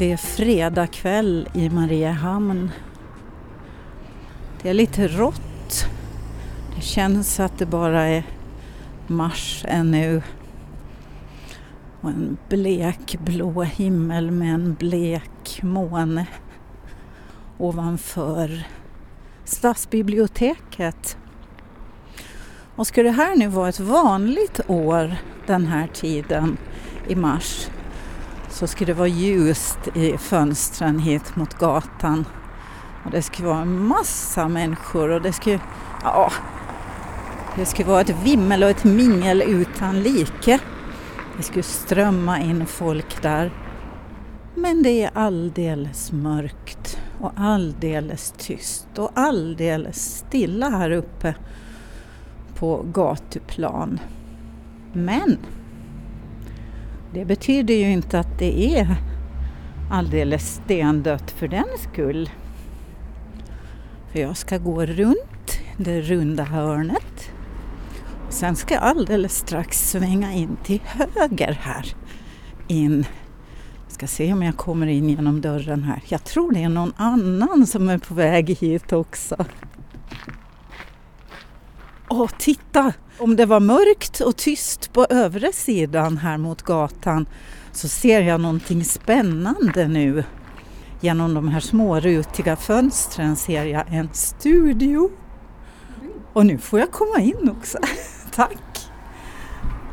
Det är fredag kväll i Mariehamn. Det är lite rått. Det känns att det bara är mars ännu. Och en blek blå himmel med en blek måne ovanför stadsbiblioteket. Och ska det här nu vara ett vanligt år den här tiden i mars så ska det vara ljust i fönstren hit mot gatan. Och det ska vara en massa människor och det ska, ja, det ska vara ett vimmel och ett mingel utan like. Det ska strömma in folk där. Men det är alldeles mörkt och alldeles tyst och alldeles stilla här uppe på gatuplan. Men det betyder ju inte att det är alldeles stendött för den skull. För jag ska gå runt det runda hörnet. Sen ska jag alldeles strax svänga in till höger här. In. Jag ska se om jag kommer in genom dörren här. Jag tror det är någon annan som är på väg hit också. Åh, titta! Om det var mörkt och tyst på övre sidan här mot gatan så ser jag någonting spännande nu. Genom de här små rutiga fönstren ser jag en studio. Och nu får jag komma in också. Tack!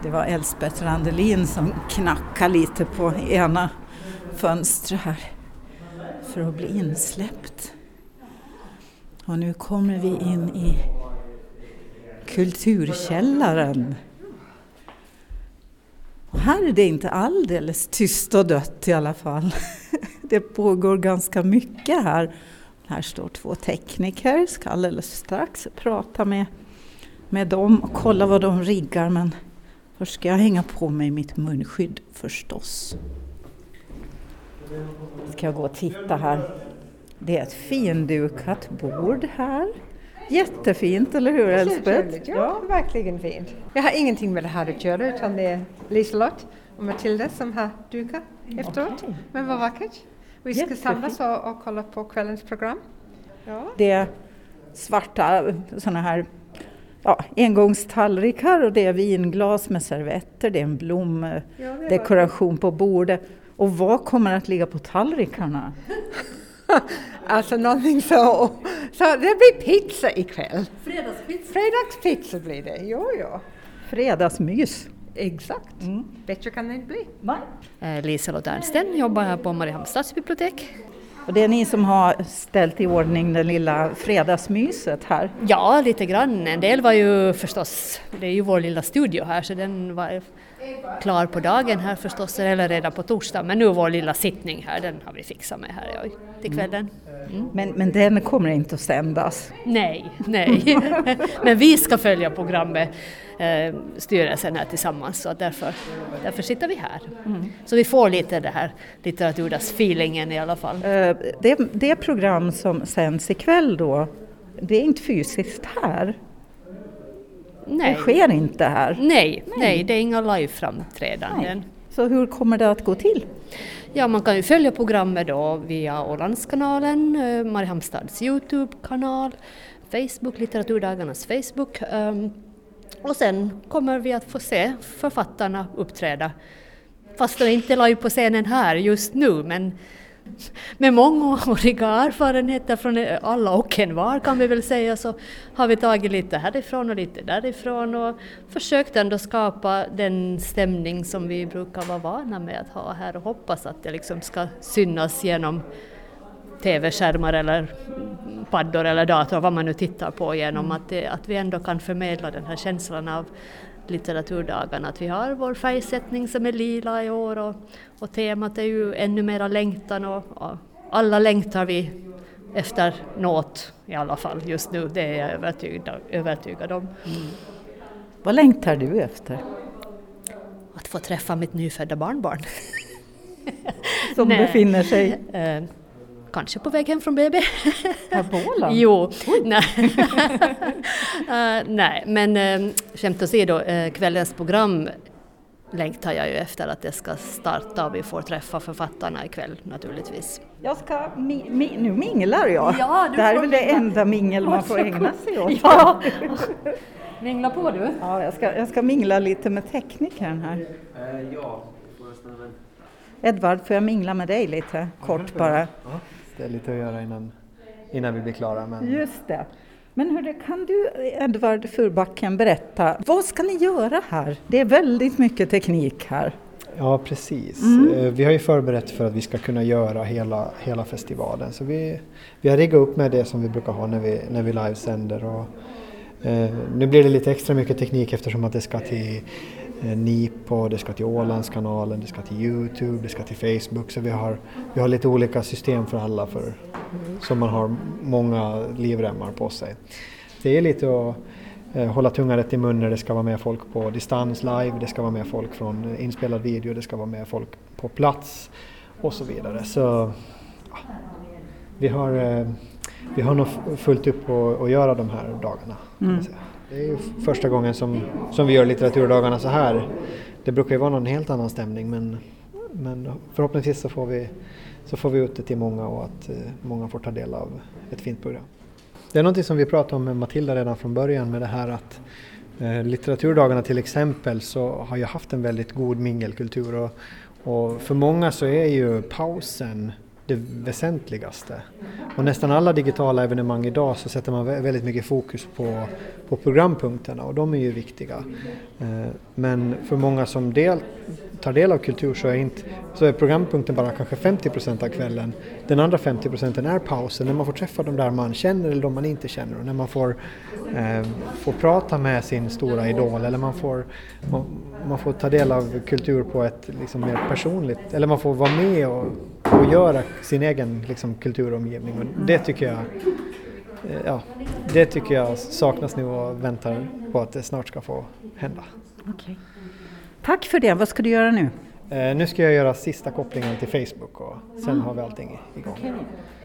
Det var Elsbeth Randelin som knackade lite på ena fönstret här för att bli insläppt. Och nu kommer vi in i Kulturkällaren. Och här är det inte alldeles tyst och dött i alla fall. Det pågår ganska mycket här. Här står två tekniker, ska alldeles strax prata med, med dem och kolla vad de riggar men först ska jag hänga på mig mitt munskydd förstås. Ska jag gå och titta här. Det är ett findukat bord här. Jättefint, eller hur Elsbeth? Ja, ja, verkligen fint. Jag har ingenting med det här att göra utan det är Liselott och Matilda som har dukat efteråt. Okay. Men vad vackert. Vi ska Jättefint. samlas och, och kolla på kvällens program. Ja. Det är svarta sådana här ja, engångstallrikar och det är vinglas med servetter, det är en blomdekoration ja, på bordet. Och vad kommer att ligga på tallrikarna? alltså någonting så. Så det blir pizza ikväll. Fredagspizza. Fredagspizza blir det, jo jo. Fredagsmys. Exakt. Mm. Bättre kan det inte bli. Nej. Eh, Liselott Ernsten jobbar här på Mariehamns stadsbibliotek. Och det är ni som har ställt i ordning det lilla fredagsmyset här? Ja, lite grann. En del var ju förstås, det är ju vår lilla studio här så den var klar på dagen här förstås, eller redan på torsdag. Men nu vår lilla sittning här, den har vi fixat med här ja, till kvällen. Mm. Men, men den kommer inte att sändas? Nej, nej. men vi ska följa programmet, eh, styrelsen här tillsammans, så därför, därför sitter vi här. Mm. Så vi får lite det här litteraturdags-feelingen i alla fall. Eh, det, det program som sänds ikväll då, det är inte fysiskt här? Nej. Det sker inte här? Nej, nej. nej det är inga live-framträdanden. Så hur kommer det att gå till? Ja, man kan ju följa programmet då via Ålandskanalen, eh, Mariehamnstads Youtube-kanal, Facebook, Litteraturdagarnas Facebook. Um, och sen kommer vi att få se författarna uppträda. Fast de inte live på scenen här just nu, men med mångåriga erfarenheter från alla och en var kan vi väl säga så har vi tagit lite härifrån och lite därifrån och försökt ändå skapa den stämning som vi brukar vara vana med att ha här och hoppas att det liksom ska synas genom TV-skärmar eller paddor eller dator, vad man nu tittar på, genom mm. att, det, att vi ändå kan förmedla den här känslan av litteraturdagarna. Att vi har vår färgsättning som är lila i år och, och temat är ju ännu mera längtan och, och alla längtar vi efter något i alla fall just nu, det är jag övertygad, övertygad om. Mm. Vad längtar du efter? Att få träffa mitt nyfödda barnbarn. Som befinner sig? Kanske på väg hem från BB. Åland? jo, nej. uh, nej, men uh, skämt åsido, uh, kvällens program längtar jag ju efter att det ska starta och vi får träffa författarna ikväll naturligtvis. Jag ska, mi, mi, nu minglar jag. Ja, det här är väl det enda mingel man får ägna sig åt. Ja. Mingla på du. Ja, jag, ska, jag ska mingla lite med teknikern här. Ja. Edvard, får jag mingla med dig lite kort bara? Det är lite att göra innan, innan vi blir klara. Men... Just det. Men hörde, kan du Edvard Furbacken berätta, vad ska ni göra här? Det är väldigt mycket teknik här. Ja, precis. Mm. Eh, Vi har ju förberett för att vi ska kunna göra hela, hela festivalen. Så vi, vi har riggat upp med det som vi brukar ha när vi, när vi livesänder. Och, eh, nu blir det lite extra mycket teknik eftersom att det ska till Nipo, det ska till Ålandskanalen, det ska till Youtube, det ska till Facebook. Så vi har, vi har lite olika system för alla för, så man har många livremmar på sig. Det är lite att eh, hålla tungan rätt i mun när det ska vara med folk på distans live, det ska vara med folk från eh, inspelad video, det ska vara med folk på plats och så vidare. Så ja, vi har, eh, vi har nog fullt upp att, göra de här dagarna. säga. Det är ju första gången som, som vi gör litteraturdagarna så här. Det brukar ju vara någon helt annan stämning men, men förhoppningsvis så får, vi, så får vi ut det till många och att eh, många får ta del av ett fint program. Det är någonting som vi pratade om med Matilda redan från början med det här att eh, litteraturdagarna till exempel så har ju haft en väldigt god mingelkultur och, och för många så är ju pausen det väsentligaste. Och nästan alla digitala evenemang idag så sätter man väldigt mycket fokus på, på programpunkterna och de är ju viktiga. Eh, men för många som del, tar del av kultur så är, inte, så är programpunkten bara kanske 50 procent av kvällen. Den andra 50 procenten är pausen när man får träffa de där man känner eller de man inte känner och när man får, eh, får prata med sin stora idol eller man får, man, man får ta del av kultur på ett liksom mer personligt, eller man får vara med och, och göra sin egen liksom, kulturomgivning och det tycker jag eh, Ja, det tycker jag saknas nu och väntar på att det snart ska få hända. Tack för det. Vad ska du göra nu? Eh, nu ska jag göra sista kopplingen till Facebook och sen har vi allting igång.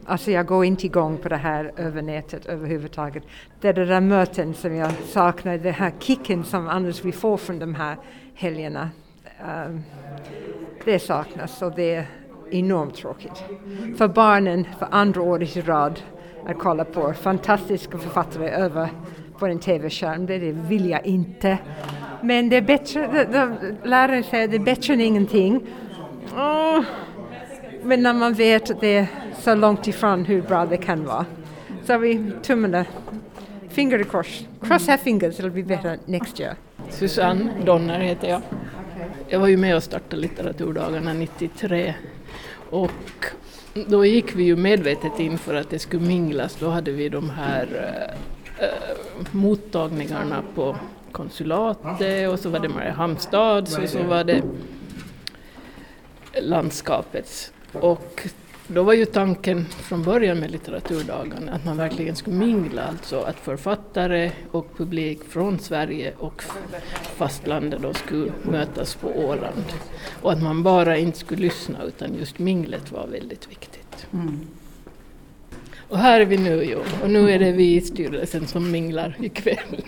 Alltså jag går inte igång på det här över nätet överhuvudtaget. Det är de där möten som jag saknar, den här kicken som annars vi får från de här helgerna. Ehm, det saknas och det enormt tråkigt. För barnen, för andra året i rad, att kolla på fantastiska författare över på en tv-skärm, det, vill jag inte. Men det är bättre, de, de, läraren säger det är bättre än ingenting. Åh, men när man vet att det är så långt ifrån hur bra det kan vara. Så vi tummarna, finger i kors. Cross our fingers, it'll be better next year. Susanne Donner heter jag. Jag var ju med och startade litteraturdagarna 93 och då gick vi ju medvetet in för att det skulle minglas. Då hade vi de här äh, mottagningarna på konsulatet och så var det Mariehamnstads och så var det landskapets. Och då var ju tanken från början med litteraturdagarna att man verkligen skulle mingla, alltså att författare och publik från Sverige och fastlandet då skulle mötas på Åland. Och att man bara inte skulle lyssna utan just minglet var väldigt viktigt. Och här är vi nu ju, och nu är det vi i styrelsen som minglar ikväll.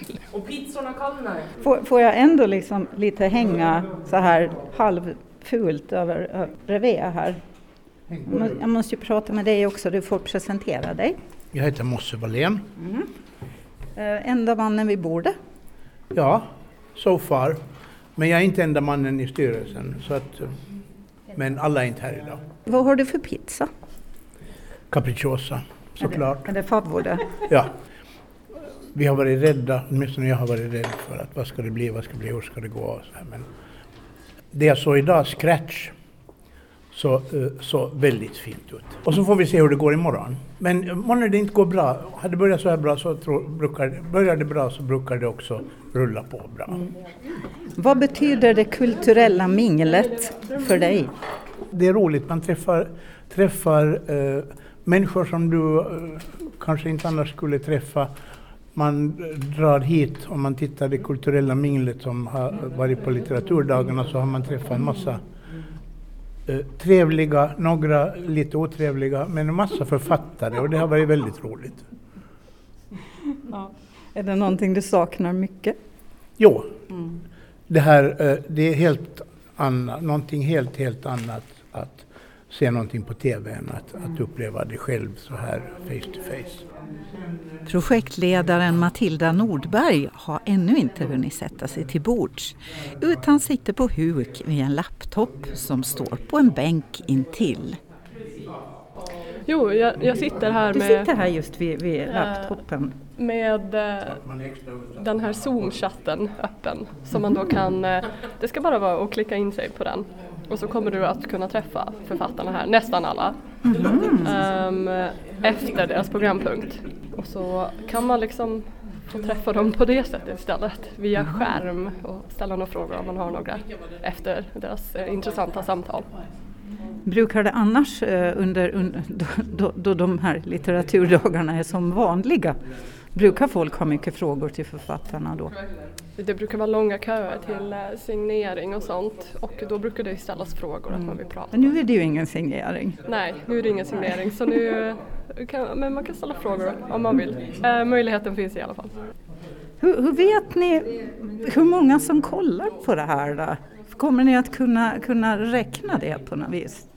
Får, får jag ändå liksom lite hänga så här halvfult över, över bredvid här? Jag må- Jag måste ju prata med dig också, du får presentera dig. Jag heter Mosse Wallén. Eh, enda mannen vid bordet. Ja, so far. Men jag är inte enda mannen i styrelsen. Så att, eh, men alla är inte här idag. Vad har du för pizza? Capricciosa, såklart. Är det favvore? Ja. Vi har varit rädda, åtminstone jag har varit rädd för att vad ska det bli, vad ska det bli, hur ska det gå så här. Men det jag såg idag, Scratch, så, eh, så väldigt fint ut. Och så får vi se hur det går imorgon. Men eh, månne det inte går bra, hade det börjat så här bra så tror, brukar, börjar det bra så brukar det också rulla på bra. Vad betyder det kulturella minglet för dig? Det är roligt, man träffar, träffar eh, människor som du eh, kanske inte annars skulle träffa. Man eh, drar hit, om man tittar det kulturella minglet som har varit på litteraturdagarna så har man träffat en massa trevliga, några lite otrevliga, men en massa författare och det har varit väldigt roligt. Är det någonting du saknar mycket? Jo, det här, eh, det är helt anna, någonting helt, helt annat att se någonting på TV än att, att uppleva det själv så här face to face. Projektledaren Matilda Nordberg har ännu inte hunnit sätta sig till bords utan sitter på huk vid en laptop som står på en bänk intill. Jo, jag, jag sitter här Du med... sitter här just vid, vid laptopen. med eh, den här Zoom-chatten öppen. Så man då kan, eh, det ska bara vara att klicka in sig på den. Och så kommer du att kunna träffa författarna här, nästan alla. Ehm, efter deras programpunkt. Och så kan man liksom få träffa dem på det sättet istället. Via skärm och ställa några frågor om man har några efter deras eh, intressanta samtal. Brukar det annars eh, under, under då, då, då de här litteraturdagarna är som vanliga, brukar folk ha mycket frågor till författarna då? Det brukar vara långa köer till eh, signering och sånt och då brukar det ställas frågor att man vill prata. Men nu är det ju ingen signering. Nej, nu är det ingen signering så nu eh, kan, men man kan ställa frågor om man vill. Eh, möjligheten finns i alla fall. Hur, hur vet ni hur många som kollar på det här? Då? Kommer ni att kunna, kunna räkna det på något vis?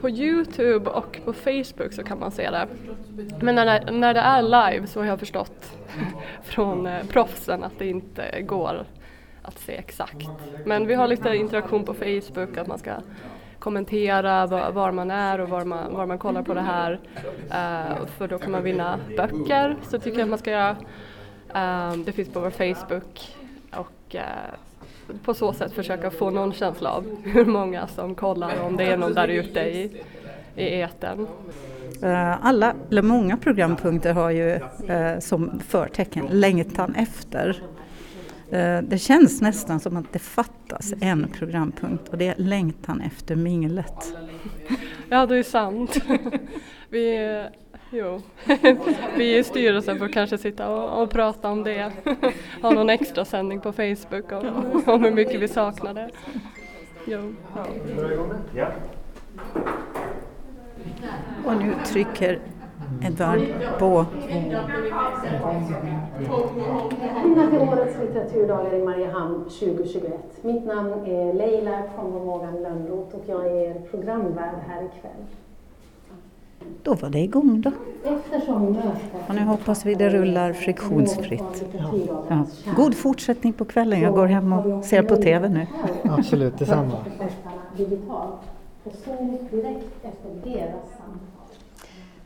På Youtube och på Facebook så kan man se det. Men när det, när det är live så har jag förstått från eh, proffsen att det inte går att se exakt. Men vi har lite interaktion på Facebook att man ska kommentera var, man är och var man, var man kollar på det här. Uh, för då kan man vinna böcker så tycker jag att man ska göra. Uh, det finns på vår Facebook och uh, på så sätt försöka få någon känsla av hur många som kollar om det är någon där ute i, i etern. Eh, Alla, eller många programpunkter har ju eh, som förtecken längtan efter. Eh, Det känns nästan som att det fattas en programpunkt och det är längtan efter minglet. Ja, det är sant. Vi, jo. Vi i styrelsen får kanske sitta och, och prata om det. Ha någon extra sändning på Facebook om, om hur mycket vi saknar det. Jo. Ja. Och nu trycker Edvard på Välkomna till årets litteraturdagar i Mariehamn 2021. Mitt namn är Leila von Morgan Lönnroth och jag är er programvärd här ikväll. Då var det igång då. Och nu hoppas vi det rullar friktionsfritt. Ja. God fortsättning på kvällen. Jag går hem och ser på TV nu. Absolut, detsamma.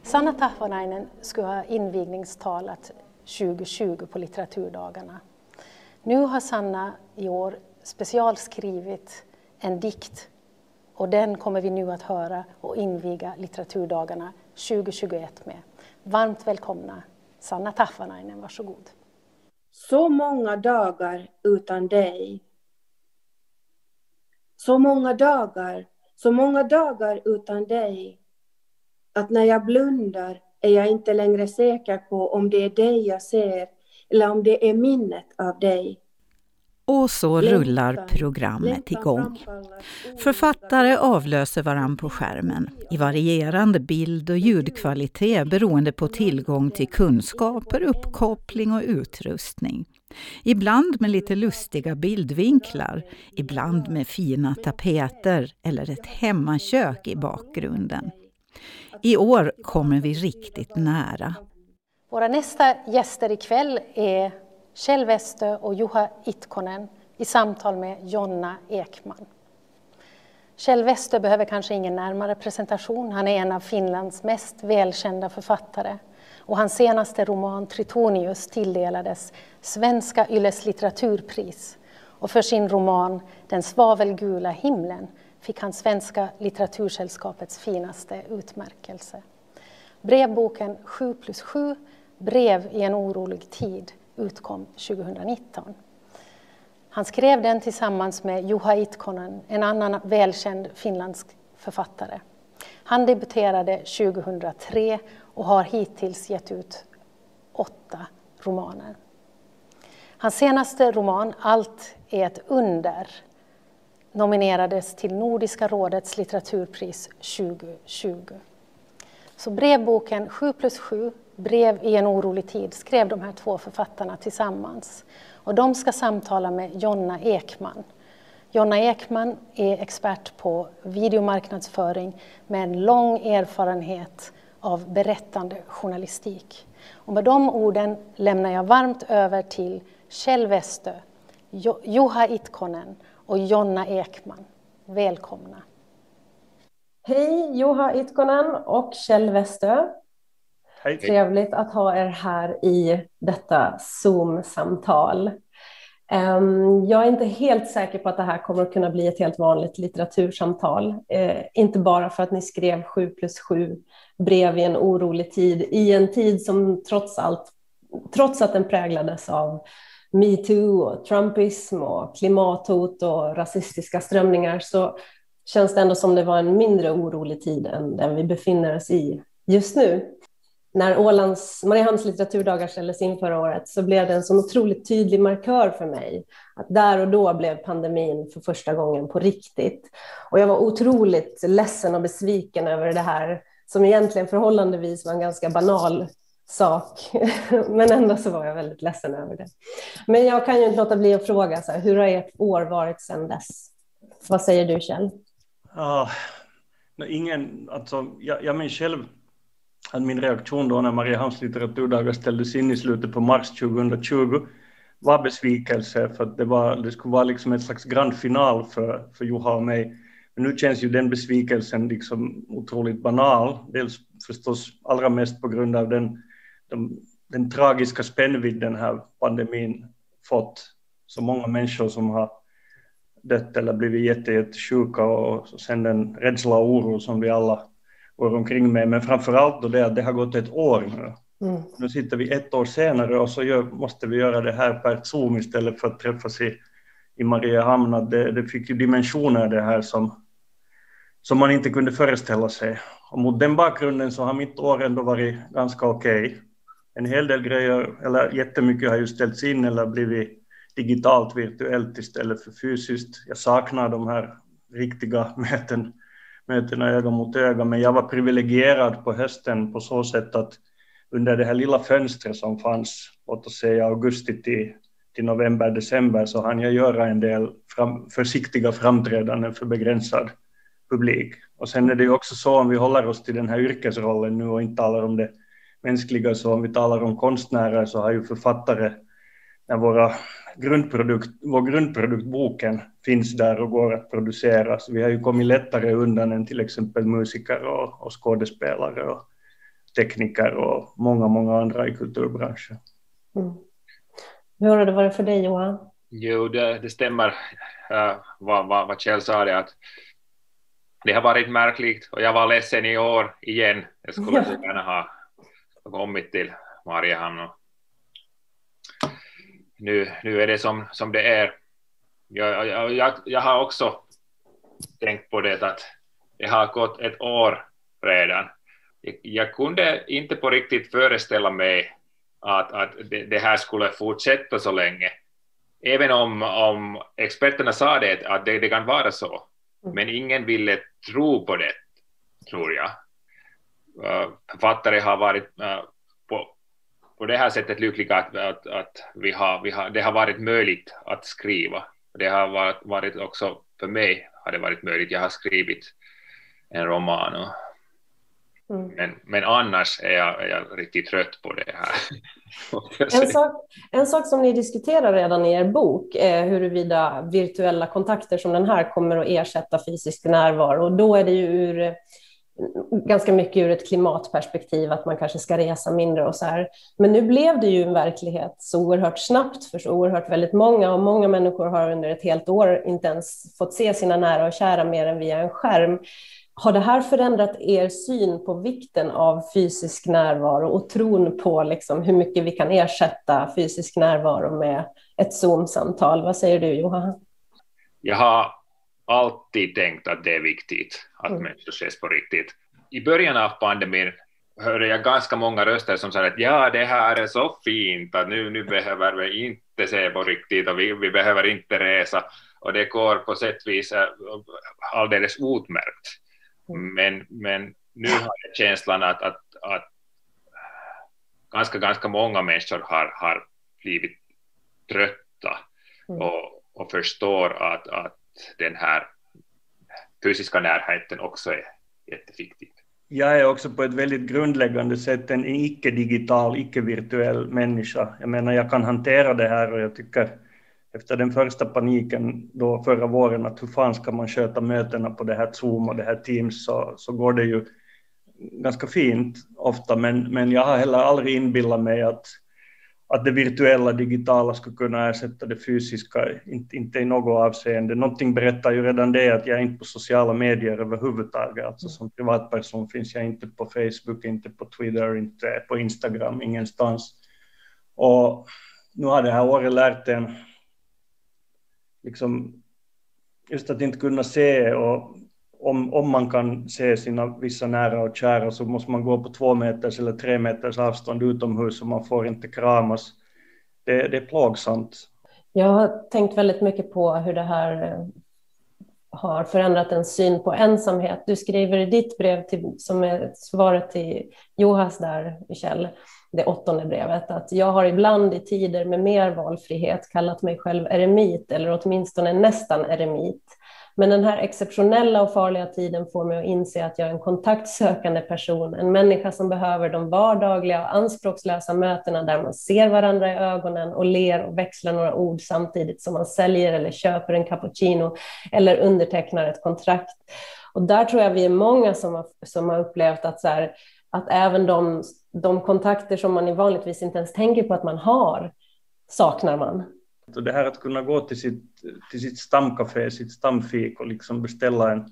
Sanna Tahvanainen skulle ha invigningstalat 2020 på litteraturdagarna. Nu har Sanna i år specialskrivit en dikt och den kommer vi nu att höra och inviga litteraturdagarna 2021 med. Varmt välkomna Sanna Taffanainen, varsågod. Så många dagar utan dig. Så många dagar, så många dagar utan dig. Att när jag blundar är jag inte längre säker på om det är dig jag ser eller om det är minnet av dig. Och så rullar programmet igång. Författare avlöser varann på skärmen i varierande bild och ljudkvalitet beroende på tillgång till kunskaper, uppkoppling och utrustning. Ibland med lite lustiga bildvinklar, ibland med fina tapeter eller ett hemmakök i bakgrunden. I år kommer vi riktigt nära. Våra nästa gäster ikväll är Kjell Westö och Juha Itkonen i samtal med Jonna Ekman. Kjell Westö behöver kanske ingen närmare presentation. Han är en av Finlands mest välkända författare. Och hans senaste roman Tritonius tilldelades Svenska Yles litteraturpris. Och för sin roman Den svavelgula himlen fick han Svenska litteratursällskapets finaste utmärkelse. Brevboken 7 plus 7, Brev i en orolig tid, utkom 2019. Han skrev den tillsammans med Juha Itkonen, en annan välkänd finländsk författare. Han debuterade 2003 och har hittills gett ut åtta romaner. Hans senaste roman, Allt är ett under, nominerades till Nordiska rådets litteraturpris 2020. Så brevboken 7 plus 7, Brev i en orolig tid, skrev de här två författarna tillsammans. Och de ska samtala med Jonna Ekman. Jonna Ekman är expert på videomarknadsföring med en lång erfarenhet av berättande journalistik. Och med de orden lämnar jag varmt över till Kjell Westö, Juha Itkonen och Jonna Ekman. Välkomna! Hej Juha Itkonen och Kjell Westö. Hej. Trevligt att ha er här i detta Zoom-samtal. Ehm, jag är inte helt säker på att det här kommer att kunna bli ett helt vanligt litteratursamtal. Eh, inte bara för att ni skrev 7 plus 7 brev i en orolig tid, i en tid som trots allt, trots att den präglades av metoo och trumpism och klimathot och rasistiska strömningar så känns det ändå som det var en mindre orolig tid än den vi befinner oss i just nu. När Ålands, Mariehamns litteraturdagar ställdes in förra året så blev det en så otroligt tydlig markör för mig. Att där och då blev pandemin för första gången på riktigt. Och jag var otroligt ledsen och besviken över det här som egentligen förhållandevis var en ganska banal sak. Men ändå så var jag väldigt ledsen över det. Men jag kan ju inte låta bli att fråga, så här, hur har ert år varit sedan dess? Vad säger du Kjell? Uh, ingen, alltså, jag, jag själv att min reaktion då när Mariehamns litteraturdagar ställdes in i slutet på mars 2020 var besvikelse för att det, var, det skulle vara liksom ett slags grand final för, för Juha och mig. Men nu känns ju den besvikelsen liksom otroligt banal. Dels förstås allra mest på grund av den, den, den tragiska spännvidd den här pandemin fått. Så många människor som har dött eller blivit jättesjuka och sen den rädsla och oro som vi alla går omkring med. Men framför allt då det att det har gått ett år nu. Mm. Nu sitter vi ett år senare och så gör, måste vi göra det här per Zoom istället för att träffas i, i Mariehamn. Det, det fick ju dimensioner det här som, som man inte kunde föreställa sig. Och mot den bakgrunden så har mitt år ändå varit ganska okej. Okay. En hel del grejer, eller jättemycket har ju ställts in eller blivit digitalt, virtuellt istället för fysiskt. Jag saknar de här riktiga möten, mötena öga mot öga, men jag var privilegierad på hösten på så sätt att under det här lilla fönstret som fanns, låt oss säga augusti till, till november, december, så hann jag göra en del fram, försiktiga framträdanden för begränsad publik. Och sen är det ju också så om vi håller oss till den här yrkesrollen nu och inte talar om det mänskliga, så om vi talar om konstnärer så har ju författare när våra grundprodukt, vår grundprodukt, boken, finns där och går att producera. Så vi har ju kommit lättare undan än till exempel musiker och, och skådespelare och tekniker och många, många andra i kulturbranschen. Mm. Hur har det varit för dig Johan? Jo, det, det stämmer uh, vad, vad, vad Kjell sa, det, att det har varit märkligt och jag var ledsen i år igen. Jag skulle ja. gärna ha kommit till Mariehamn och nu, nu är det som, som det är. Jag, jag, jag, jag har också tänkt på det att det har gått ett år redan. Jag, kunde inte på riktigt föreställa mig att, att det, här skulle fortsätta så länge. Även om, om experterna sa det, att det, det kan vara så. Mm. Men ingen ville tro på det, tror jag. Uh, författare har varit på, på det här sättet lyckliga att, att, att vi har, vi har, det har varit möjligt att skriva. Det har varit, varit också, för mig har det varit möjligt, jag har skrivit en roman. Och, mm. men, men annars är jag, är jag riktigt trött på det här. en, sak, en sak som ni diskuterar redan i er bok är huruvida virtuella kontakter som den här kommer att ersätta fysisk närvaro. Och då är det ju ur ganska mycket ur ett klimatperspektiv, att man kanske ska resa mindre och så här. Men nu blev det ju en verklighet så oerhört snabbt för så oerhört väldigt många och många människor har under ett helt år inte ens fått se sina nära och kära mer än via en skärm. Har det här förändrat er syn på vikten av fysisk närvaro och tron på liksom hur mycket vi kan ersätta fysisk närvaro med ett Zoom-samtal? Vad säger du Johan? Jag har alltid tänkt att det är viktigt att mm. människor ses på riktigt. I början av pandemin hörde jag ganska många röster som sa att ja, det här är så fint att nu, nu behöver vi inte se på riktigt och vi, vi behöver inte resa och det går på sätt och vis eh, alldeles utmärkt. Mm. Men, men nu har jag känslan att, att, att ganska, ganska många människor har, har blivit trötta mm. och, och förstår att, att den här fysiska närheten också är jätteviktig. Jag är också på ett väldigt grundläggande sätt en icke-digital, icke-virtuell människa. Jag menar, jag kan hantera det här och jag tycker efter den första paniken då förra våren att hur fan ska man sköta mötena på det här Zoom och det här Teams så, så går det ju ganska fint ofta men, men jag har heller aldrig inbillat mig att att det virtuella digitala skulle kunna ersätta det fysiska, inte, inte i något avseende. Någonting berättar ju redan det att jag är inte på sociala medier överhuvudtaget. Alltså som privatperson finns jag inte på Facebook, inte på Twitter, inte på Instagram, ingenstans. Och nu har det här året lärt en liksom just att inte kunna se och om, om man kan se sina vissa nära och kära så måste man gå på två meters eller tre meters avstånd utomhus och man får inte kramas. Det, det är plågsamt. Jag har tänkt väldigt mycket på hur det här eh, har förändrat en syn på ensamhet. Du skriver i ditt brev, till, som är svaret till Johas där, Michel, det åttonde brevet, att jag har ibland i tider med mer valfrihet kallat mig själv eremit, eller åtminstone nästan eremit. Men den här exceptionella och farliga tiden får mig att inse att jag är en kontaktsökande person, en människa som behöver de vardagliga och anspråkslösa mötena där man ser varandra i ögonen och ler och växlar några ord samtidigt som man säljer eller köper en cappuccino eller undertecknar ett kontrakt. Och där tror jag vi är många som har, som har upplevt att, så här, att även de, de kontakter som man vanligtvis inte ens tänker på att man har saknar man. Det här att kunna gå till sitt, till sitt stamcafé, sitt stamfik och liksom beställa en,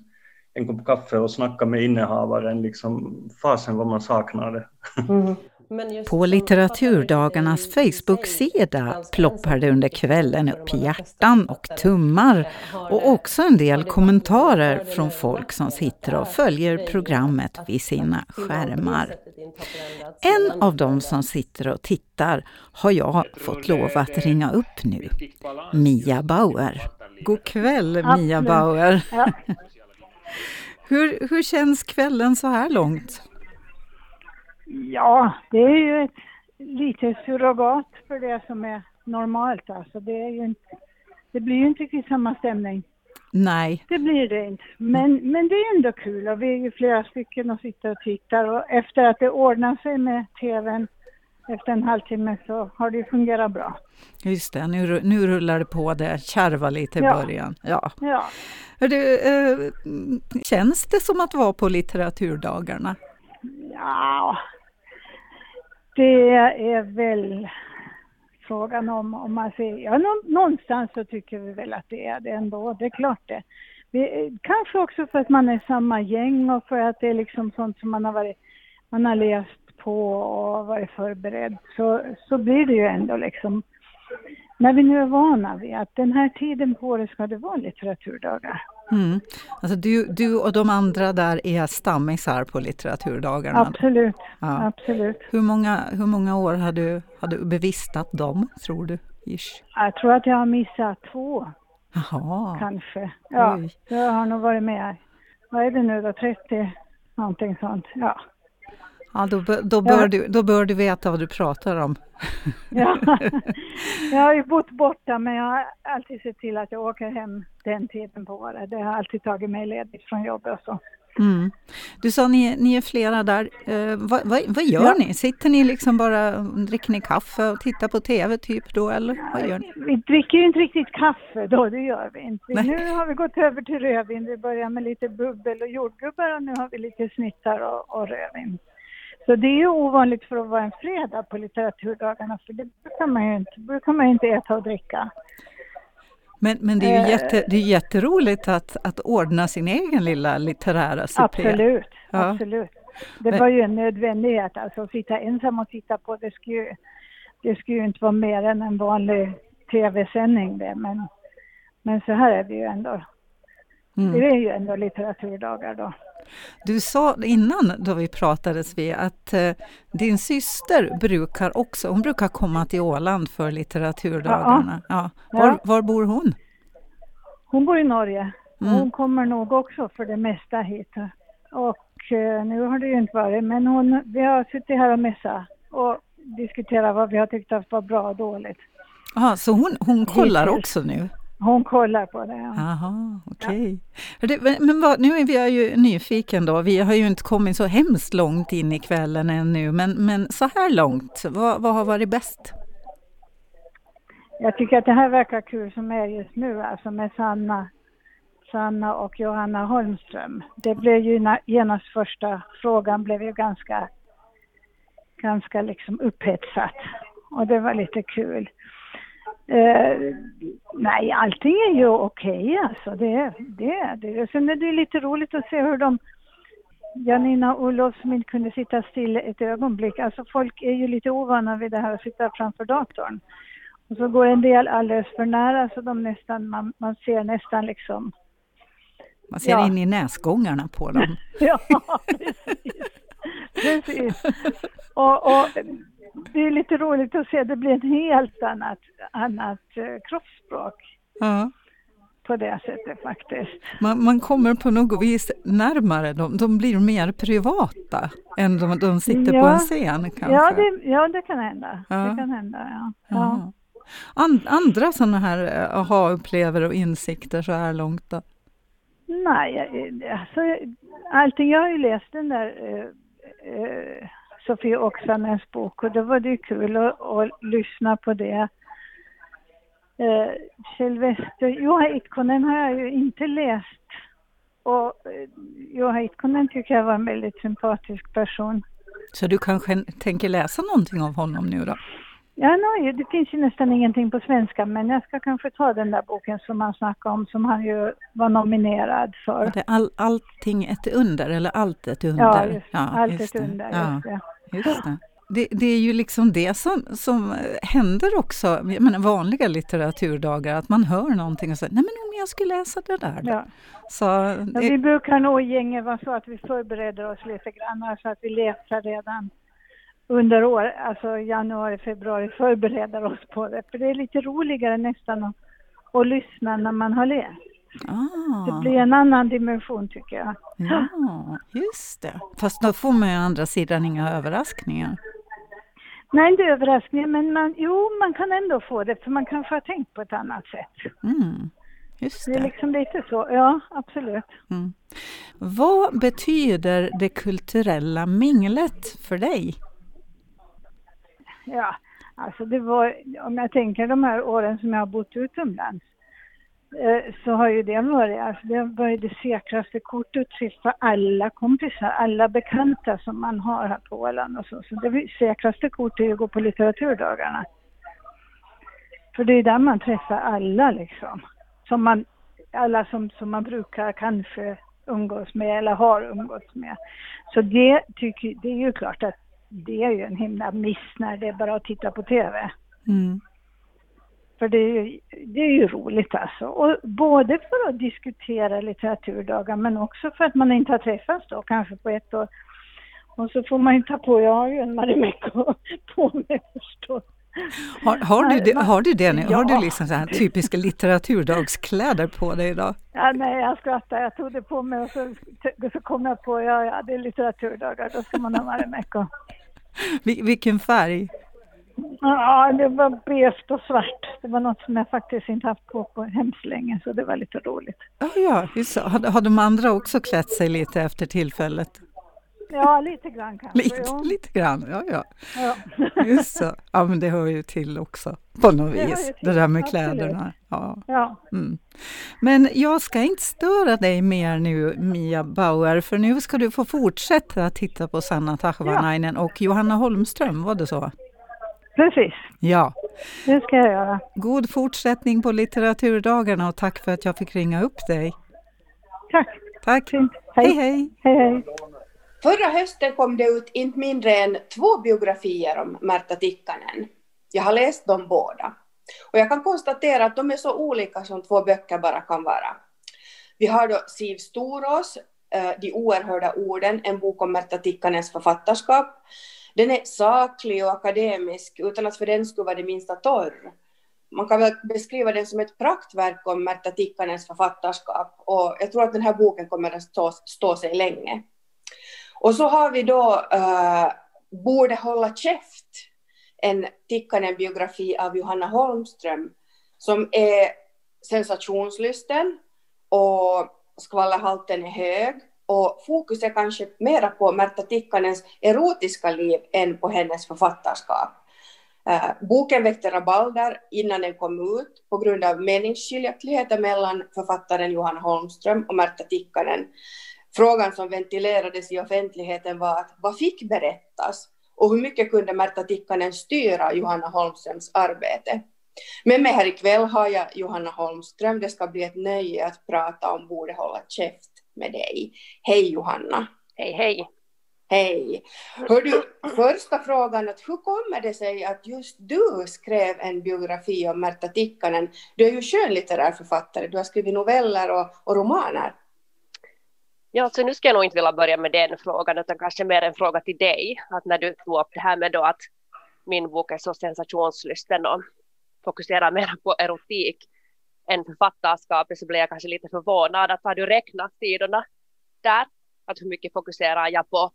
en kopp kaffe och snacka med innehavaren, liksom fasen vad man saknar det. Mm. På litteraturdagarnas Facebook-sida ploppar det under kvällen upp hjärtan och tummar och också en del kommentarer från folk som sitter och följer programmet vid sina skärmar. En av dem som sitter och tittar har jag fått lov att ringa upp nu. Mia Bauer. God kväll Mia Bauer. hur, hur känns kvällen så här långt? Ja, det är ju ett litet surrogat för det som är normalt. Alltså det, är ju inte, det blir ju inte riktigt samma stämning. Nej. Det blir det inte. Men, men det är ändå kul och vi är ju flera stycken och sitter och tittar och efter att det ordnar sig med tvn efter en halvtimme så har det fungerat bra. Just det, nu, nu rullar det på, det kärvar lite i ja. början. Ja. ja. Du, eh, känns det som att vara på litteraturdagarna? Ja, det är väl frågan om, om man ser, ja någonstans så tycker vi väl att det är det ändå, det är klart det. Vi, kanske också för att man är samma gäng och för att det är liksom sånt som man har varit, man har läst på och varit förberedd så, så blir det ju ändå liksom, när vi nu är vana vid att den här tiden på året ska det vara litteraturdagar. Mm. Alltså du, du och de andra där är stammisar på litteraturdagarna? Absolut, ja. absolut. Hur många, hur många år har du, har du bevistat dem, tror du? Ish? Jag tror att jag har missat två. Jaha. Kanske. Ja, Oj. jag har nog varit med, vad är det nu då, 30, någonting sånt. Ja. Ja, då, då, bör ja. Du, då bör du veta vad du pratar om. Ja, jag har ju bott borta men jag har alltid sett till att jag åker hem den tiden på året. Det har alltid tagit mig ledigt från jobbet och så. Mm. Du sa ni, ni är flera där. Eh, vad, vad, vad, gör ja. ni? Sitter ni liksom bara, dricker ni kaffe och tittar på TV typ då eller vad gör ni? Vi dricker ju inte riktigt kaffe då, det gör vi inte. Nej. Nu har vi gått över till rödvin. Vi börjar med lite bubbel och jordgubbar och nu har vi lite snittar och, och rödvin. Så det är ju ovanligt för att vara en fredag på litteraturdagarna, för det brukar man ju inte, brukar man inte äta och dricka. Men, men det är ju jätte, det är jätteroligt att, att ordna sin egen lilla litterära CP. Absolut, ja. absolut. Det var ju en nödvändighet, alltså att sitta ensam och titta på det skulle ju, det skulle ju inte vara mer än en vanlig tv-sändning det, men, men så här är det ju ändå. Mm. Det är ju ändå litteraturdagar då. Du sa innan då vi pratades vid att eh, din syster brukar också, hon brukar komma till Åland för litteraturdagarna. Ja. ja. Var, var, bor hon? Hon bor i Norge. Mm. Hon kommer nog också för det mesta hit. Och eh, nu har det ju inte varit, men hon, vi har suttit här och mässat och diskuterat vad vi har tyckt var bra och dåligt. Ja, så hon, hon kollar också nu? Hon kollar på det. Ja. Jaha, okej. Okay. Ja. Men vad, nu är vi ju nyfiken då. Vi har ju inte kommit så hemskt långt in i kvällen ännu, men, men så här långt, vad, vad har varit bäst? Jag tycker att det här verkar kul som är just nu, alltså med Sanna, Sanna och Johanna Holmström. Det blev ju genast första frågan blev ju ganska, ganska liksom upphetsat och det var lite kul. Uh, nej, allting är ju okej okay, alltså. Det, det, det. Sen är det lite roligt att se hur de Janina och Olof som inte kunde sitta still ett ögonblick. Alltså folk är ju lite ovana vid det här att sitta framför datorn. Och så går en del alldeles för nära så de nästan, man, man ser nästan liksom... Man ser ja. in i näsgångarna på dem. ja, precis. precis. Och, och det är lite roligt att se, det blir ett helt annat, annat uh, kroppsspråk. Ja. På det sättet faktiskt. Man, man kommer på något vis närmare dem, de blir mer privata än de, de sitter ja. på en scen kanske. Ja, det, ja, det kan hända. Ja. Det kan hända, ja. ja. And, andra sådana här eh, aha-upplever och insikter så här långt då? Nej, alltså allting, jag har ju läst den där eh, eh, Sofie Oksanens bok och då var det ju kul att, att lyssna på det. Eh, Sylvester Juha Itkonen har jag ju inte läst och eh, Juha Itkonen tycker jag var en väldigt sympatisk person. Så du kanske tänker läsa någonting av honom nu då? Ja, no, det finns ju nästan ingenting på svenska men jag ska kanske ta den där boken som han snackade om som han ju var nominerad för. Det all, allting ett under eller allt ett under? Ja, just, ja, allt just ett under. Ja, just det. Just det. Det, det, är ju liksom det som, som händer också, jag menar vanliga litteraturdagar, att man hör någonting och säger nej men om jag skulle läsa det där Ja. Så det... ja, vi brukar nog i gänget vara så att vi förbereder oss lite grann, så att vi läser redan under år, alltså januari, februari, förbereder oss på det. För det är lite roligare nästan att, att lyssna när man har läst. Ah. Det blir en annan dimension tycker jag. Ja, just det. Fast då får man ju å andra sidan inga överraskningar. Nej, inte överraskningar, men man, jo, man kan ändå få det för man kanske har tänkt på ett annat sätt. Mm. Just det. det är liksom lite så, ja absolut. Mm. Vad betyder det kulturella minglet för dig? Ja, alltså det var, om jag tänker de här åren som jag har bott utomlands, eh, så har ju det varit, alltså det ju det säkraste kortet för alla kompisar, alla bekanta som man har här på Åland och så. Så det säkraste kortet är att gå på litteraturdagarna. För det är där man träffar alla liksom. Som man, alla som, som man brukar kanske umgås med eller har umgåtts med. Så det tycker, det är ju klart att det är ju en himla miss när det är bara att titta på TV. Mm. För det är, ju, det är ju roligt alltså. Och både för att diskutera litteraturdagar men också för att man inte har träffats då kanske på ett år. Och så får man ju ta på, jag har ju en Marimekko på mig förstås. Har, har, du det, har du det nu? Ja. Har du liksom så här typiska litteraturdagskläder på dig idag? Ja, nej, jag skrattar. Jag tog det på mig och så, så kom jag på, ja, ja, det är litteraturdagar, då ska man ha Marimekko. Vilken färg? Ja, det var beige och svart. Det var något som jag faktiskt inte haft på på hemskt länge, så det var lite roligt. Ja, ja just så. Har, har de andra också klätt sig lite efter tillfället? Ja, lite grann kanske. Lite, ja. lite grann, ja, ja. ja. Just så. Ja, men det hör ju till också på något det vis, det där med Absolut. kläderna. Ja. ja. Mm. Men jag ska inte störa dig mer nu, Mia Bauer, för nu ska du få fortsätta titta på Sanna Tahvanainen ja. och Johanna Holmström, var det så? Precis. Ja. Det ska jag göra. God fortsättning på litteraturdagarna och tack för att jag fick ringa upp dig. Tack. Tack. Fint. Hej, hej. hej, hej. Förra hösten kom det ut inte mindre än två biografier om Märta Tikkanen. Jag har läst dem båda. Och jag kan konstatera att de är så olika som två böcker bara kan vara. Vi har då Siv Storås, eh, De oerhörda orden, en bok om Märta Tikkanens författarskap. Den är saklig och akademisk utan att för den skulle vara det minsta torr. Man kan väl beskriva den som ett praktverk om Märta Tikkanens författarskap och jag tror att den här boken kommer att stå, stå sig länge. Och så har vi då uh, Borde hålla käft, en Tikkanen-biografi av Johanna Holmström, som är sensationslysten och skvallerhalten är hög och fokus är kanske mera på Märta Tikkanens erotiska liv än på hennes författarskap. Eh, boken väckte rabalder innan den kom ut på grund av meningsskiljaktigheter mellan författaren Johanna Holmström och Märta Tikkanen. Frågan som ventilerades i offentligheten var att vad fick berättas och hur mycket kunde Märta Tikkanen styra Johanna Holmströms arbete? Med mig här ikväll har jag Johanna Holmström. Det ska bli ett nöje att prata om Borde hålla käft med dig. Hej Johanna! Hej hej! Hej! Hör du, första frågan, att hur kommer det sig att just du skrev en biografi om Märta Tikkanen? Du är ju skönlitterär författare, du har skrivit noveller och, och romaner. Ja, så nu ska jag nog inte vilja börja med den frågan, utan kanske mer en fråga till dig. Att när du tog upp det här med då att min bok är så sensationslysten och fokuserar mer på erotik än författarskapet så blev jag kanske lite förvånad. Att har du räknat sidorna där? Att hur mycket fokuserar jag på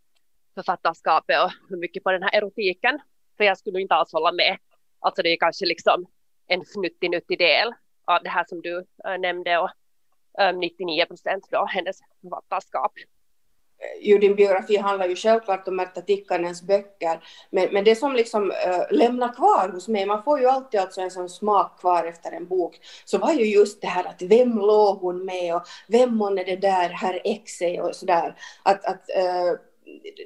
författarskapet och hur mycket på den här erotiken? För jag skulle inte alls hålla med. Alltså det är kanske liksom en fnuttig nuttig del av det här som du eh, nämnde och Ehm, 99 procent då hennes författarskap. Jo, din biografi handlar ju självklart om Märta Tikkanens böcker, men, men det som liksom äh, lämnar kvar hos mig, man får ju alltid alltså en sån smak kvar efter en bok, så var ju just det här att vem låg hon med och vem månne det där herr X är och sådär. Att, att äh,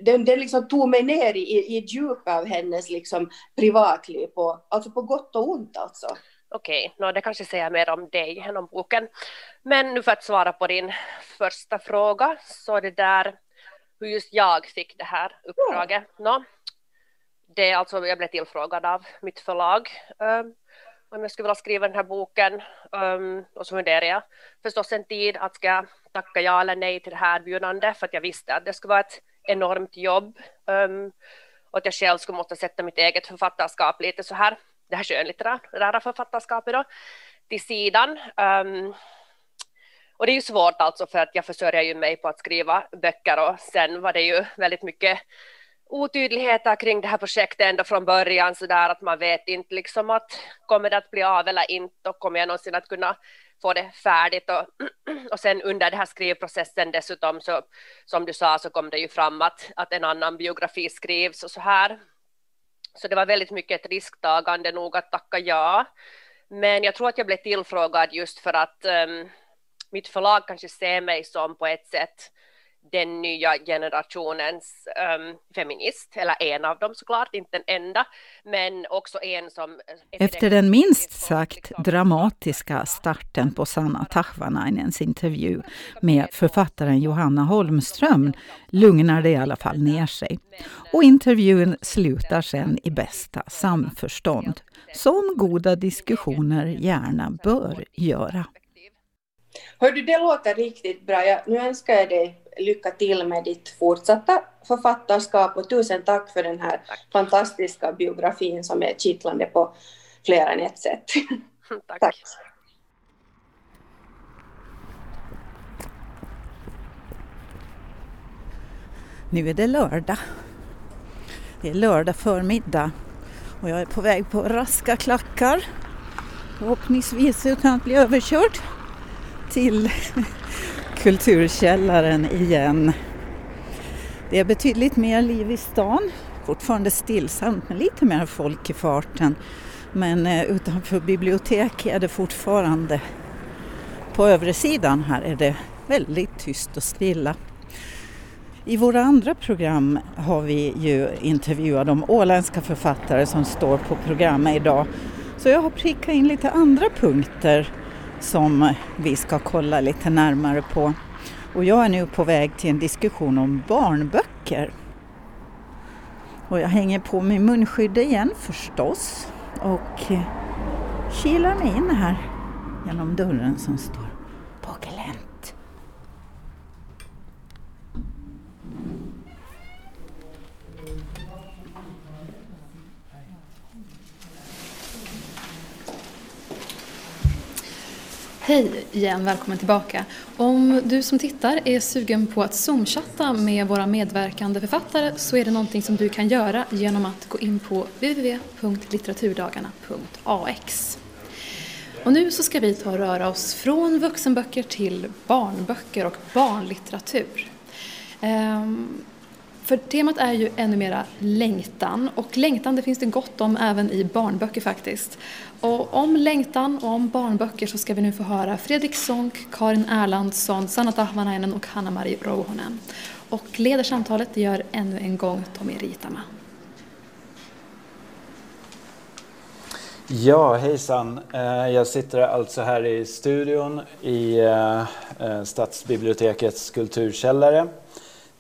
den, den liksom tog mig ner i, i djupet av hennes liksom privatliv, på, alltså på gott och ont alltså. Okej, okay, no, det kanske säger mer om dig än om boken. Men nu för att svara på din första fråga, så det där hur just jag fick det här uppdraget. Ja. No, det är alltså, jag blev tillfrågad av mitt förlag um, om jag skulle vilja skriva den här boken um, och så funderade jag förstås en tid att ska jag tacka ja eller nej till det här erbjudandet för att jag visste att det skulle vara ett enormt jobb um, och att jag själv skulle måste sätta mitt eget författarskap lite så här det här skönlitterära författarskapet då, till sidan. Um, och det är ju svårt alltså för att jag försörjer ju mig på att skriva böcker och sen var det ju väldigt mycket otydligheter kring det här projektet ända från början så där att man vet inte liksom att kommer det att bli av eller inte och kommer jag någonsin att kunna få det färdigt och, och sen under den här skrivprocessen dessutom så som du sa så kom det ju fram att, att en annan biografi skrivs och så här så det var väldigt mycket ett risktagande nog att tacka ja. Men jag tror att jag blev tillfrågad just för att um, mitt förlag kanske ser mig som på ett sätt den nya generationens um, feminist, eller en av dem såklart, inte den enda, men också en som... Efter den minst sagt dramatiska starten på Sanna Tahvanainens intervju med författaren Johanna Holmström lugnar det i alla fall ner sig. Och intervjun slutar sen i bästa samförstånd, som goda diskussioner gärna bör göra. Hör du, det låter riktigt bra. Jag, nu önskar jag dig lycka till med ditt fortsatta författarskap och tusen tack för den här tack. fantastiska biografin som är kittlande på fler än ett sätt. tack. tack. Nu är det lördag. Det är lördag förmiddag och jag är på väg på raska klackar. Förhoppningsvis utan att bli överkörd till Kulturkällaren igen. Det är betydligt mer liv i stan, fortfarande stillsamt men lite mer folk i farten. Men eh, utanför bibliotek är det fortfarande, på övre sidan här är det väldigt tyst och stilla. I våra andra program har vi ju intervjuat de åländska författare som står på programmet idag. Så jag har prickat in lite andra punkter som vi ska kolla lite närmare på. Och jag är nu på väg till en diskussion om barnböcker. Och jag hänger på mig munskydd igen förstås och kilar mig in här genom dörren som står Hej igen, välkommen tillbaka. Om du som tittar är sugen på att zoomchatta med våra medverkande författare så är det någonting som du kan göra genom att gå in på www.litteraturdagarna.ax. Och nu så ska vi ta och röra oss från vuxenböcker till barnböcker och barnlitteratur. Ehm, för temat är ju ännu mera längtan och längtan det finns det gott om även i barnböcker faktiskt. Och om längtan och om barnböcker så ska vi nu få höra Fredrik Sonck, Karin Erlandsson, Sanna Tahvanainen och Hanna-Marie Rouhonen. Och leder samtalet gör ännu en gång Tommy Ritama. Ja, hejsan. Eh, jag sitter alltså här i studion i eh, eh, Stadsbibliotekets kulturkällare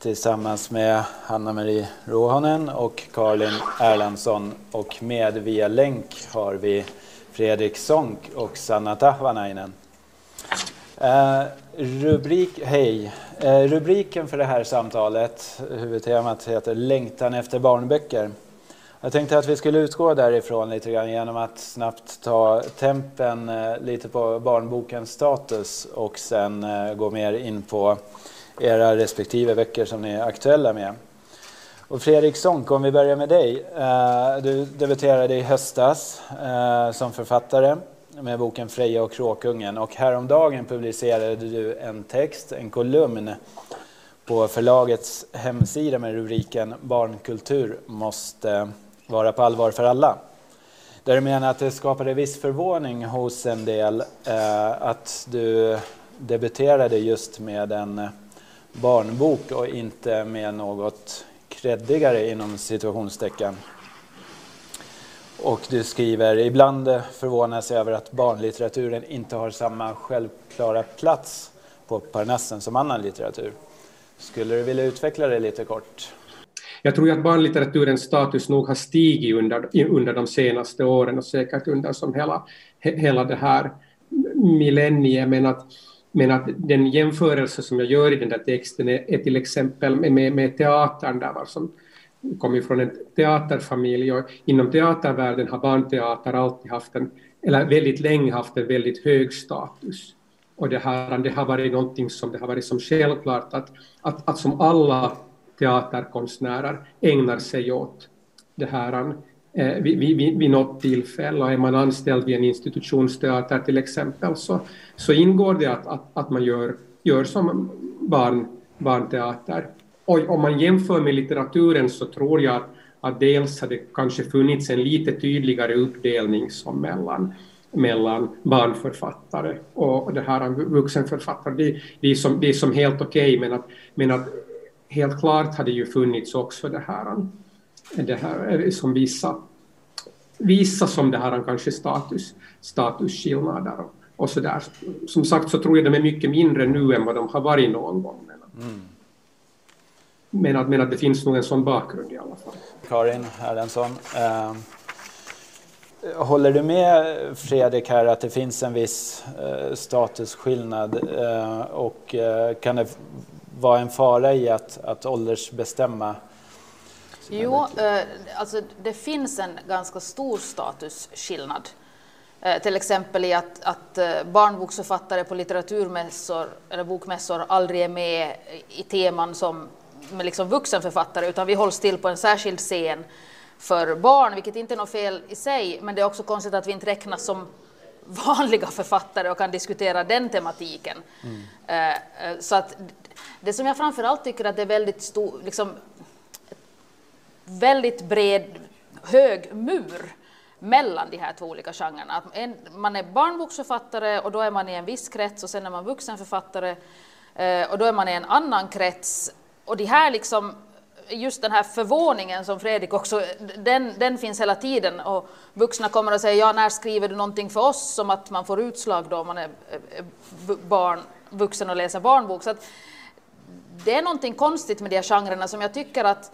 tillsammans med Hanna-Marie Rohonen och Karin Erlandsson och med via länk har vi Fredrik Sonck och Sanna Tahvanainen. Eh, rubrik, hej. Eh, rubriken för det här samtalet, huvudtemat heter Längtan efter barnböcker. Jag tänkte att vi skulle utgå därifrån lite grann genom att snabbt ta tempen eh, lite på barnbokens status och sen eh, gå mer in på era respektive veckor som ni är aktuella med. Och Fredrik Sonck, om vi börjar med dig. Eh, du debuterade i höstas eh, som författare med boken Freja och kråkungen och häromdagen publicerade du en text, en kolumn på förlagets hemsida med rubriken Barnkultur måste vara på allvar för alla. Där du menar att det skapade viss förvåning hos en del eh, att du debuterade just med en barnbok och inte med något kreddigare inom situationstecken. Och du skriver, ibland förvånas jag över att barnlitteraturen inte har samma självklara plats på Parnassen som annan litteratur. Skulle du vilja utveckla det lite kort? Jag tror att barnlitteraturens status nog har stigit under, under de senaste åren och säkert under som hela, hela det här millenniet, men att, men att den jämförelse som jag gör i den där texten är, är till exempel med, med teatern där var som kommer från en teaterfamilj och inom teatervärlden har barnteater alltid haft en, eller väldigt länge haft en väldigt hög status. Och det, här, det har varit någonting som det har varit som självklart att, att, att som alla teaterkonstnärer ägnar sig åt det här eh, vid, vid, vid något tillfälle. Och är man anställd vid en institutionsteater till exempel så, så ingår det att, att, att man gör, gör som barn, barnteater. Och om man jämför med litteraturen så tror jag att, att dels har det kanske funnits en lite tydligare uppdelning som mellan mellan barnförfattare och det här vuxenförfattare. Det, det, är, som, det är som helt okej, okay, men, att, men att helt klart hade ju funnits också det här, det här som vissa, vissa som det här kanske status, statusskillnader och, och så där. Som sagt så tror jag de är mycket mindre nu än vad de har varit någon gång. Mm. Men, att, men att det finns nog en sån bakgrund i alla fall. Karin Erlendsson, eh, håller du med Fredrik här att det finns en viss eh, statusskillnad eh, och eh, kan det vara en fara i att, att åldersbestämma? Jo, eh, alltså det finns en ganska stor statusskillnad. Eh, till exempel i att, att eh, barnboksförfattare på litteraturmässor eller bokmässor aldrig är med i teman som med liksom vuxenförfattare utan vi hålls till på en särskild scen för barn, vilket inte är något fel i sig, men det är också konstigt att vi inte räknas som vanliga författare och kan diskutera den tematiken. Mm. Så att det som jag framförallt tycker att det är väldigt stor, liksom, väldigt bred, hög mur mellan de här två olika genrerna. Att en, man är barnboksförfattare och då är man i en viss krets och sen är man vuxenförfattare eh, och då är man i en annan krets. Och de här liksom, just den här förvåningen som Fredrik också, den, den finns hela tiden och vuxna kommer och säger ja, när skriver du någonting för oss? Som att man får utslag då om man är eh, eh, barn, vuxen och läser barnbok. Så att det är någonting konstigt med de här genrerna som jag tycker att,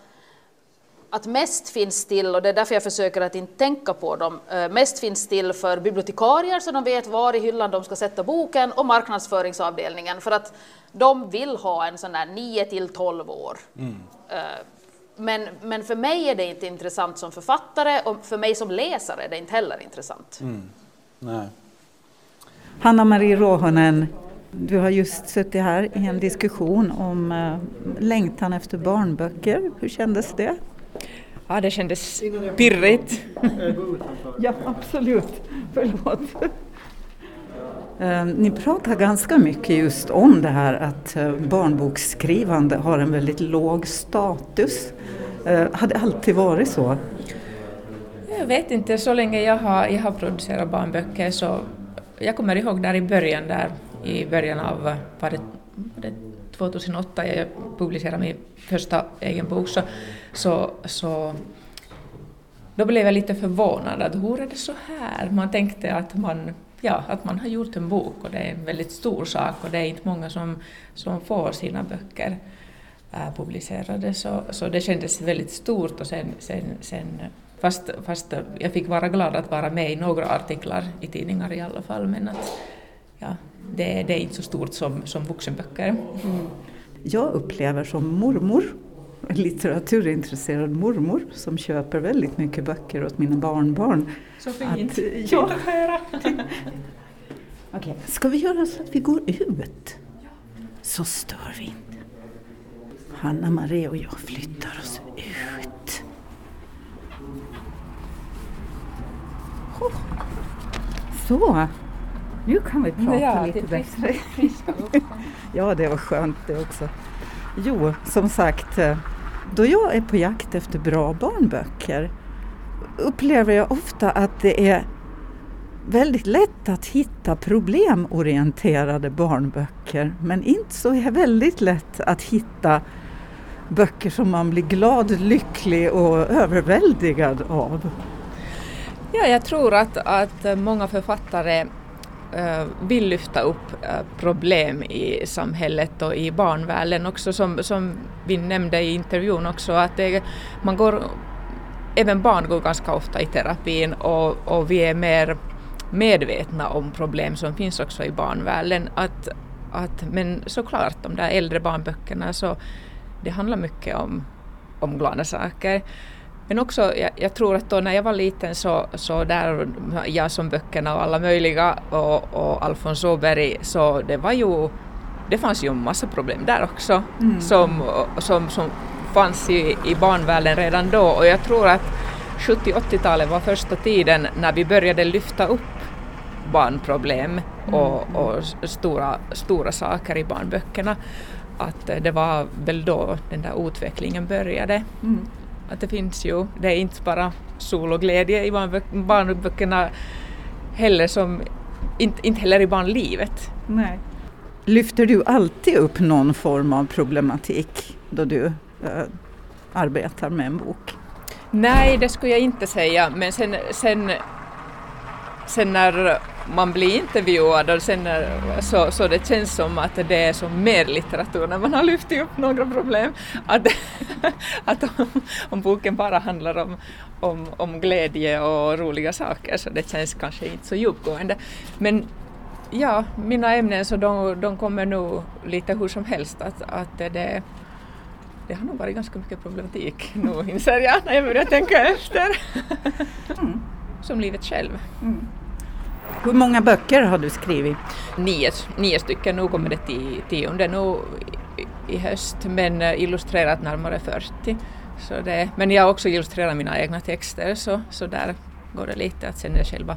att mest finns till, och det är därför jag försöker att inte tänka på dem, eh, mest finns till för bibliotekarier så de vet var i hyllan de ska sätta boken och marknadsföringsavdelningen för att de vill ha en sån där 9 till 12 år. Mm. Eh, men, men för mig är det inte intressant som författare och för mig som läsare är det inte heller intressant. Mm. Nej. Hanna-Marie Råhonen, du har just suttit här i en diskussion om äh, längtan efter barnböcker. Hur kändes det? Ja, det kändes pirrigt. ja, absolut. Förlåt. Eh, ni pratar ganska mycket just om det här att eh, barnboksskrivande har en väldigt låg status. Eh, har det alltid varit så? Jag vet inte, så länge jag har, jag har producerat barnböcker så jag kommer ihåg där i början, där i början av var det, var det 2008 jag publicerade min första egen bok så, så, så då blev jag lite förvånad att hur är det så här? Man tänkte att man, ja, att man har gjort en bok och det är en väldigt stor sak och det är inte många som, som får sina böcker äh, publicerade så, så det kändes väldigt stort och sen, sen, sen fast, fast jag fick vara glad att vara med i några artiklar i tidningar i alla fall men att ja, det, det är inte så stort som, som vuxenböcker. Mm. Jag upplever som mormor litteraturintresserad mormor som köper väldigt mycket böcker åt mina barnbarn. Så fint! Att, ja. okay. Ska vi göra så att vi går ut? Så stör vi inte. Hanna Maria och jag flyttar oss ut. Oh. Så, nu kan vi prata ja, lite bättre. ja, det var skönt det också. Jo, som sagt, eh, då jag är på jakt efter bra barnböcker upplever jag ofta att det är väldigt lätt att hitta problemorienterade barnböcker men inte så är väldigt lätt att hitta böcker som man blir glad, lycklig och överväldigad av. Ja, jag tror att, att många författare Eh, vill lyfta upp eh, problem i samhället och i barnvärlden också som, som vi nämnde i intervjun också att det, man går, även barn går ganska ofta i terapin och, och vi är mer medvetna om problem som finns också i barnvärlden. Att, att, men såklart, de där äldre barnböckerna så det handlar mycket om, om glada saker. Men också, jag, jag, tror att då när jag var liten så, så där, jag som böckerna och alla möjliga och, och Alfons Åberg, så det var ju, det fanns ju en massa problem där också mm. som, som, som fanns i, i barnvärlden redan då och jag tror att 70-80-talet var första tiden när vi började lyfta upp barnproblem och, mm. och stora, stora saker i barnböckerna. Att det var väl då den där utvecklingen började. Mm. Att det finns ju, det är inte bara sol och glädje i barnböckerna heller som, inte, inte heller i barnlivet. Nej. Lyfter du alltid upp någon form av problematik då du äh, arbetar med en bok? Nej, det skulle jag inte säga, men sen, sen, sen när man blir intervjuad och sen så, så det känns som att det är som mer litteratur när man har lyft upp några problem. Att, att om, om, boken bara handlar om, om, om glädje och roliga saker så det känns kanske inte så djupgående. Men ja, mina ämnen så de, de kommer nog lite hur som helst att, att det, det har nog varit ganska mycket problematik nu inser jag när jag börjar tänka efter. Mm. Som livet själv. Mm. Hur många böcker har du skrivit? Nio, nio stycken, nu kommer det till tionde nu i höst, men eh, illustrerat närmare 40. Så det, men jag har också illustrerat mina egna texter så, så där går det lite att sen är själva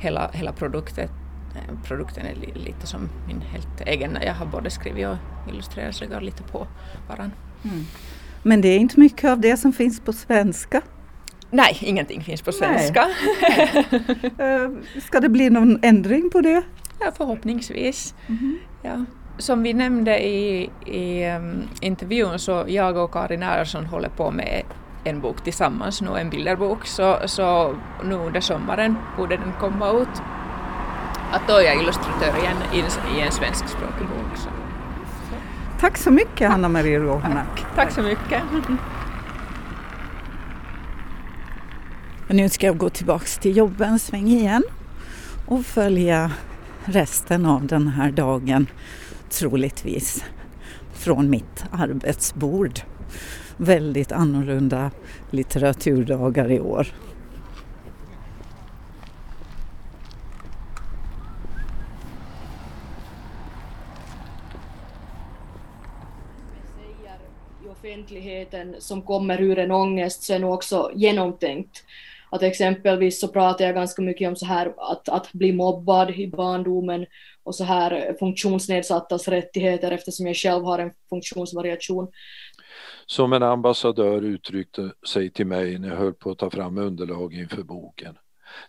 hela, hela produkten, eh, produkten är lite som min helt egen. Jag har både skrivit och illustrerat så det går lite på varandra. Mm. Men det är inte mycket av det som finns på svenska? Nej, ingenting finns på svenska. Eh, ska det bli någon ändring på det? Ja, förhoppningsvis. Mm. Ja. Som vi nämnde i, i um, intervjun så jag och Karin Ersson håller på med en bok tillsammans nu, en bilderbok, så, så nu under sommaren borde den komma ut. Att då är jag illustratör igen i, i en svenskspråkig bok. Så. Tack så mycket Hanna Maria Råhnak. Tack. Tack så mycket. Och nu ska jag gå tillbaks till jobbet en sväng igen och följa resten av den här dagen troligtvis från mitt arbetsbord. Väldigt annorlunda litteraturdagar i år. offentligheten som kommer ur en ångest så är nog också genomtänkt att exempelvis så pratar jag ganska mycket om så här att, att bli mobbad i barndomen och så här funktionsnedsattas rättigheter eftersom jag själv har en funktionsvariation. Som en ambassadör uttryckte sig till mig när jag höll på att ta fram underlag inför boken.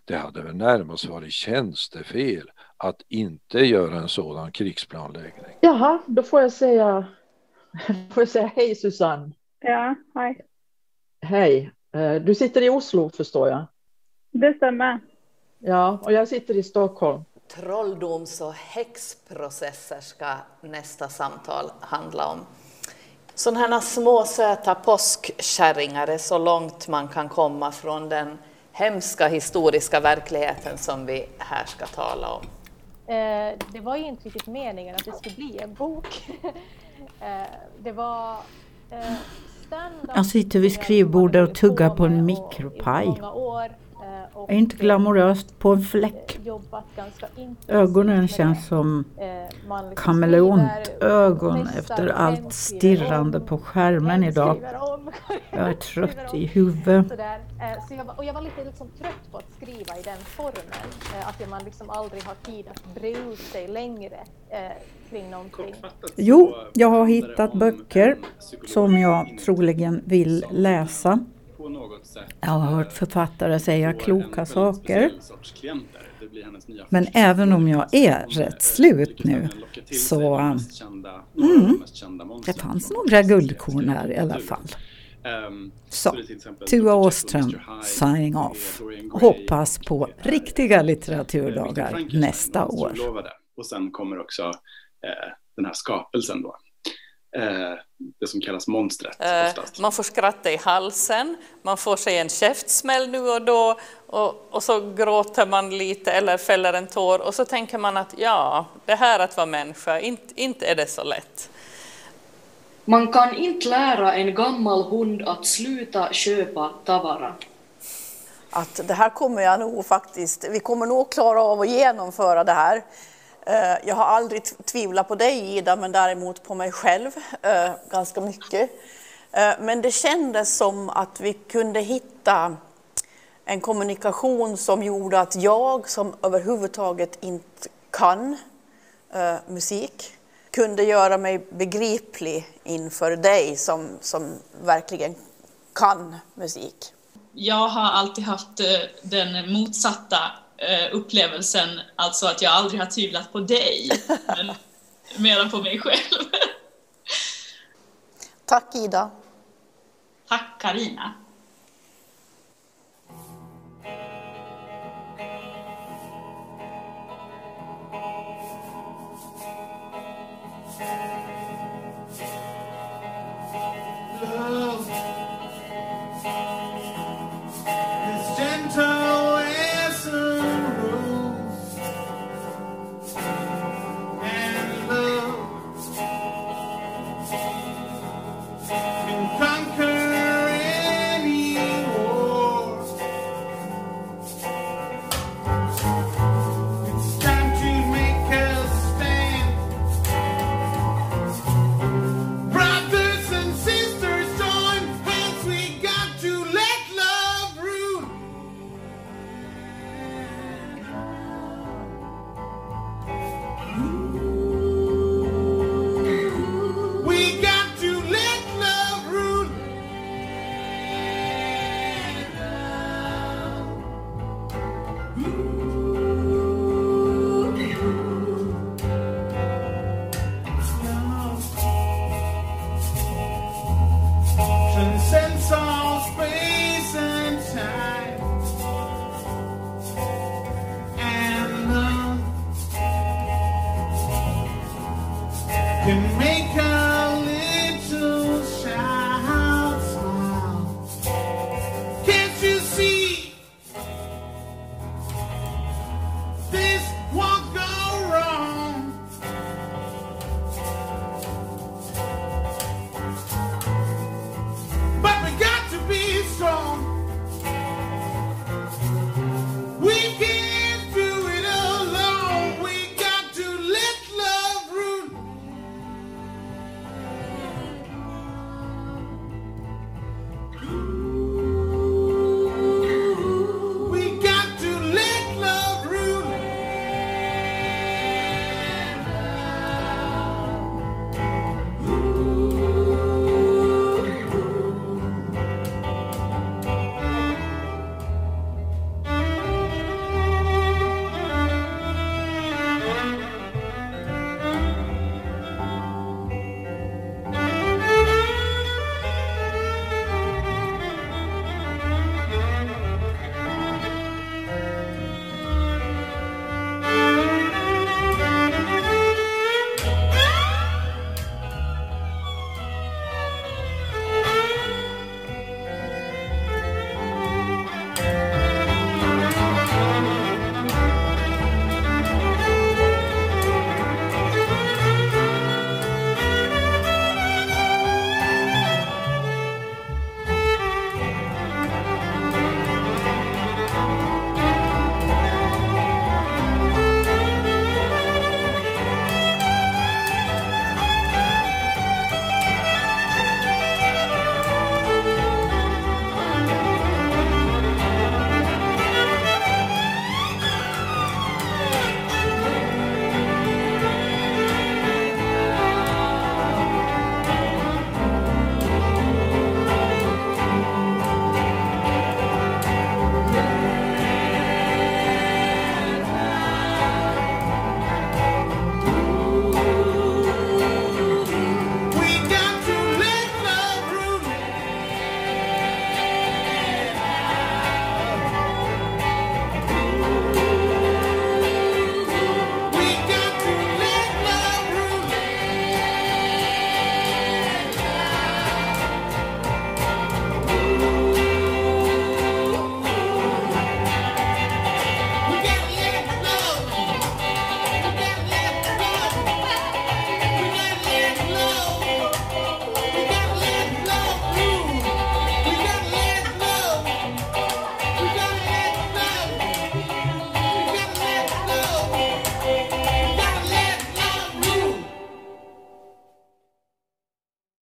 Det hade väl närmast varit tjänstefel att inte göra en sådan krigsplanläggning. Jaha, då får jag säga, får jag säga hej Susanne. Ja, hej. Hej. Eh, du sitter i Oslo förstår jag. Det stämmer. Ja, och jag sitter i Stockholm. Trolldoms och häxprocesser ska nästa samtal handla om. Sådana här små söta påskkärringar är så långt man kan komma från den hemska historiska verkligheten som vi här ska tala om. Eh, det var ju inte riktigt meningen att det skulle bli en bok. eh, det var eh, jag sitter vid skrivbordet och tuggar på en mikropaj. Är inte glamoröst på en fläck. Ögonen känns som kameleontögon efter allt stirrande på skärmen idag. Jag är trött i huvudet. Och jag var lite liksom trött på att skriva i den formen. Eh, att man liksom aldrig har tid att bre ut sig längre eh, kring någonting. Jo, jag har hittat böcker som jag troligen vill läsa. Jag har hört författare säga kloka saker. Men även om jag är rätt slut nu så mm, det fanns några guldkorn här i alla fall. Så, Tua Åström signing off. Hoppas på riktiga litteraturdagar nästa år. Och sen kommer också eh, den här skapelsen då. Eh, det som kallas monstret. Eh, man får skratta i halsen, man får sig en käftsmäll nu och då och, och, så gråter man lite eller fäller en tår och så tänker man att ja, det här att vara människa, inte, inte är det så lätt. Man kan inte lära en gammal hund att sluta köpa tavara. Att det här kommer jag nog faktiskt, vi kommer nog klara av att genomföra det här. Eh, jag har aldrig tvivlat på dig Ida, men däremot på mig själv eh, ganska mycket. Eh, men det kändes som att vi kunde hitta en kommunikation som gjorde att jag, som överhuvudtaget inte kan musik, kunde göra mig begriplig inför dig som, som verkligen kan musik. Jag har alltid haft den motsatta upplevelsen, alltså att jag aldrig har tvivlat på dig, men mera på mig själv. Tack Ida. Tack Karina.